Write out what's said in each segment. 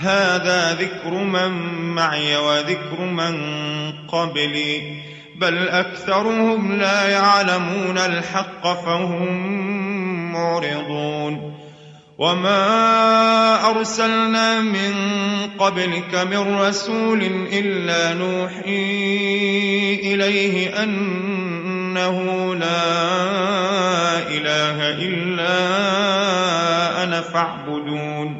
هذا ذكر من معي وذكر من قبلي بل أكثرهم لا يعلمون الحق فهم معرضون. وما أرسلنا من قبلك من رسول إلا نوحي إليه أنه لا إله إلا أنا فاعبدون.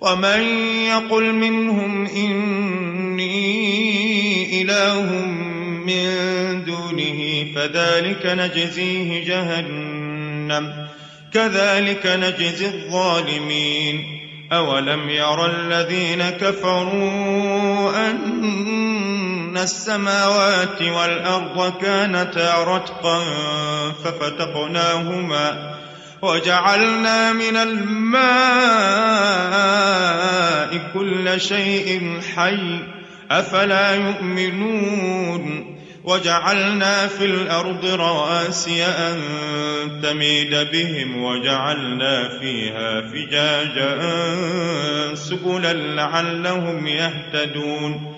ومن يقل منهم إني إله من دونه فذلك نجزيه جهنم كذلك نجزي الظالمين أولم ير الذين كفروا أن السماوات والأرض كانتا رتقا ففتقناهما وجعلنا من الماء كل شيء حي أفلا يؤمنون وجعلنا في الأرض رواسي أن تميد بهم وجعلنا فيها فجاجا سبلا لعلهم يهتدون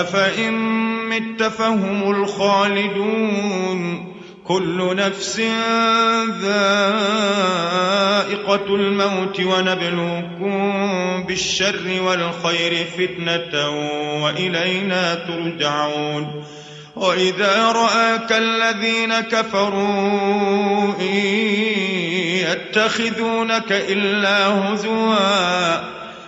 أفإن مت فهم الخالدون كل نفس ذائقة الموت ونبلوكم بالشر والخير فتنة وإلينا ترجعون وإذا رآك الذين كفروا إن يتخذونك إلا هزوا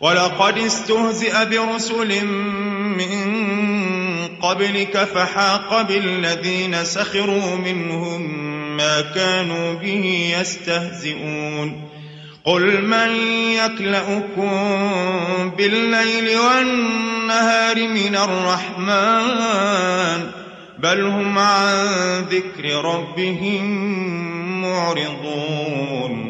ولقد استهزئ برسل من قبلك فحاق بالذين سخروا منهم ما كانوا به يستهزئون. قل من يكلأكم بالليل والنهار من الرحمن؟ بل هم عن ذكر ربهم معرضون.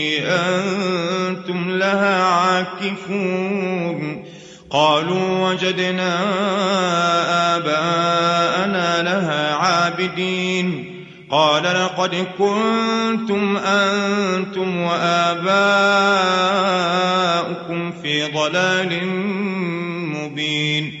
أنتم لها عاكفون. قالوا وجدنا آباءنا لها عابدين. قال لقد كنتم أنتم وآباؤكم في ضلال مبين.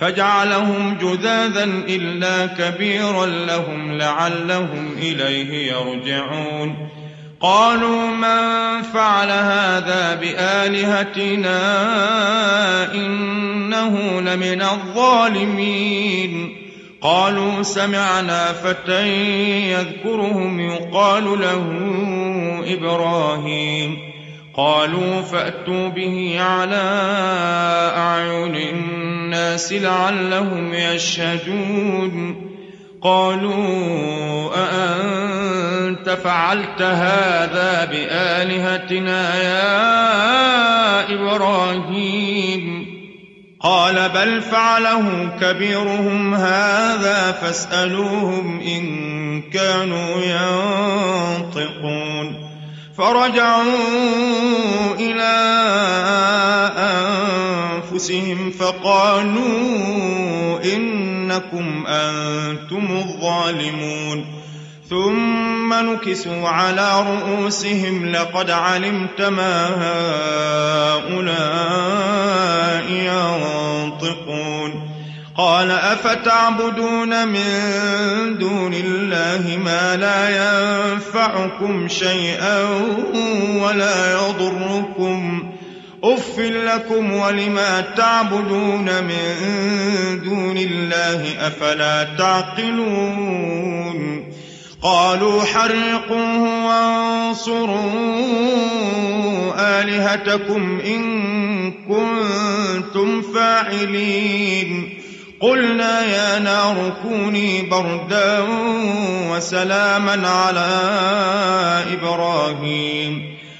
فجعلهم جذاذا إلا كبيرا لهم لعلهم إليه يرجعون. قالوا من فعل هذا بآلهتنا إنه لمن الظالمين؟ قالوا سمعنا فتى يذكرهم يقال له إبراهيم. قالوا فأتوا به على أعين الناس لعلهم يشهدون. قالوا أأنت فعلت هذا بآلهتنا يا إبراهيم؟ قال بل فعله كبيرهم هذا فاسألوهم إن كانوا ينطقون. فرجعوا إلى أنفسهم فقالوا إنكم أنتم الظالمون. ثم نكسوا على رؤوسهم لقد علمت ما هؤلاء ينطقون. قال أفتعبدون من دون الله ما لا ينفعكم شيئا ولا يضركم. أف لكم ولما تعبدون من دون الله أفلا تعقلون قالوا حرقوه وانصروا آلهتكم إن كنتم فاعلين قلنا يا نار كوني بردا وسلاما على إبراهيم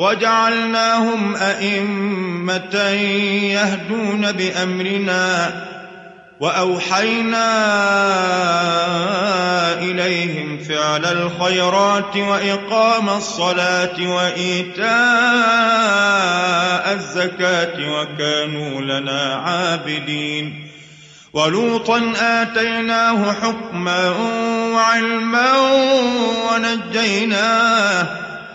وجعلناهم أئمة يهدون بأمرنا وأوحينا إليهم فعل الخيرات وإقام الصلاة وإيتاء الزكاة وكانوا لنا عابدين ولوطا آتيناه حكما وعلما ونجيناه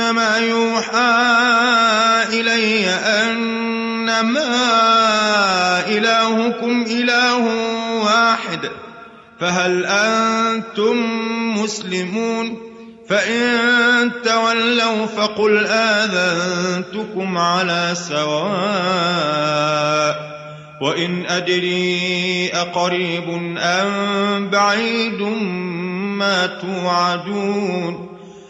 إنما يوحى إلي أنما إلهكم إله واحد فهل أنتم مسلمون؟ فإن تولوا فقل آذنتكم على سواء وإن أدري أقريب أم بعيد ما توعدون.